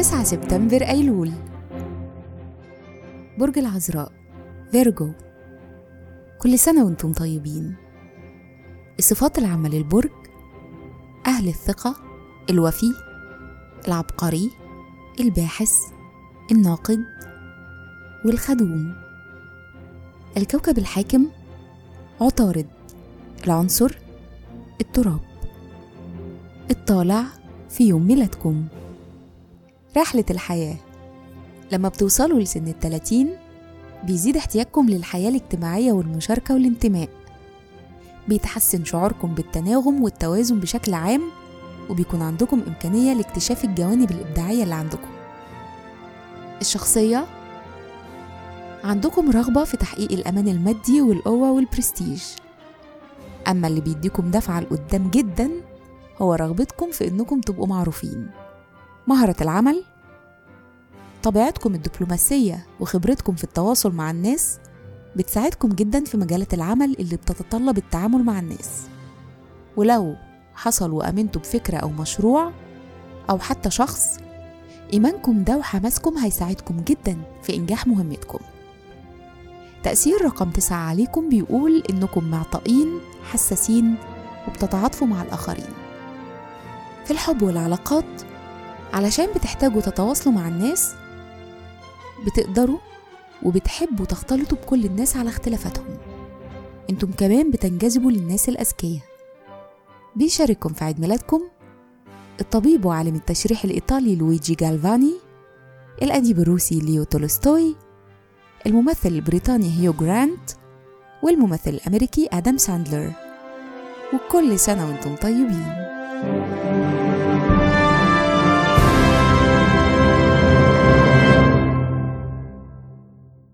9 سبتمبر أيلول. برج العذراء فيرجو. كل سنة وأنتم طيبين. الصفات العامة للبرج أهل الثقة الوفي العبقري الباحث الناقد والخدوم. الكوكب الحاكم عطارد. العنصر التراب. الطالع في يوم ميلادكم. رحلة الحياة. لما بتوصلوا لسن التلاتين بيزيد احتياجكم للحياة الاجتماعية والمشاركة والانتماء. بيتحسن شعوركم بالتناغم والتوازن بشكل عام وبيكون عندكم إمكانية لاكتشاف الجوانب الإبداعية اللي عندكم. الشخصية؟ عندكم رغبة في تحقيق الأمان المادي والقوة والبرستيج. أما اللي بيديكم دفعة لقدام جدا هو رغبتكم في إنكم تبقوا معروفين. مهرة العمل طبيعتكم الدبلوماسية وخبرتكم في التواصل مع الناس بتساعدكم جدا في مجالات العمل اللي بتتطلب التعامل مع الناس. ولو حصل وأمنتوا بفكرة أو مشروع أو حتى شخص إيمانكم ده وحماسكم هيساعدكم جدا في إنجاح مهمتكم. تأثير رقم تسعة عليكم بيقول إنكم معطائين حساسين وبتتعاطفوا مع الآخرين. في الحب والعلاقات علشان بتحتاجوا تتواصلوا مع الناس بتقدروا وبتحبوا تختلطوا بكل الناس على اختلافاتهم. أنتم كمان بتنجذبوا للناس الأذكياء. بيشارككم في عيد ميلادكم الطبيب وعالم التشريح الإيطالي لويجي جالفاني الأديب الروسي ليو تولستوي الممثل البريطاني هيو جرانت والممثل الأمريكي آدم ساندلر. وكل سنة وأنتم طيبين.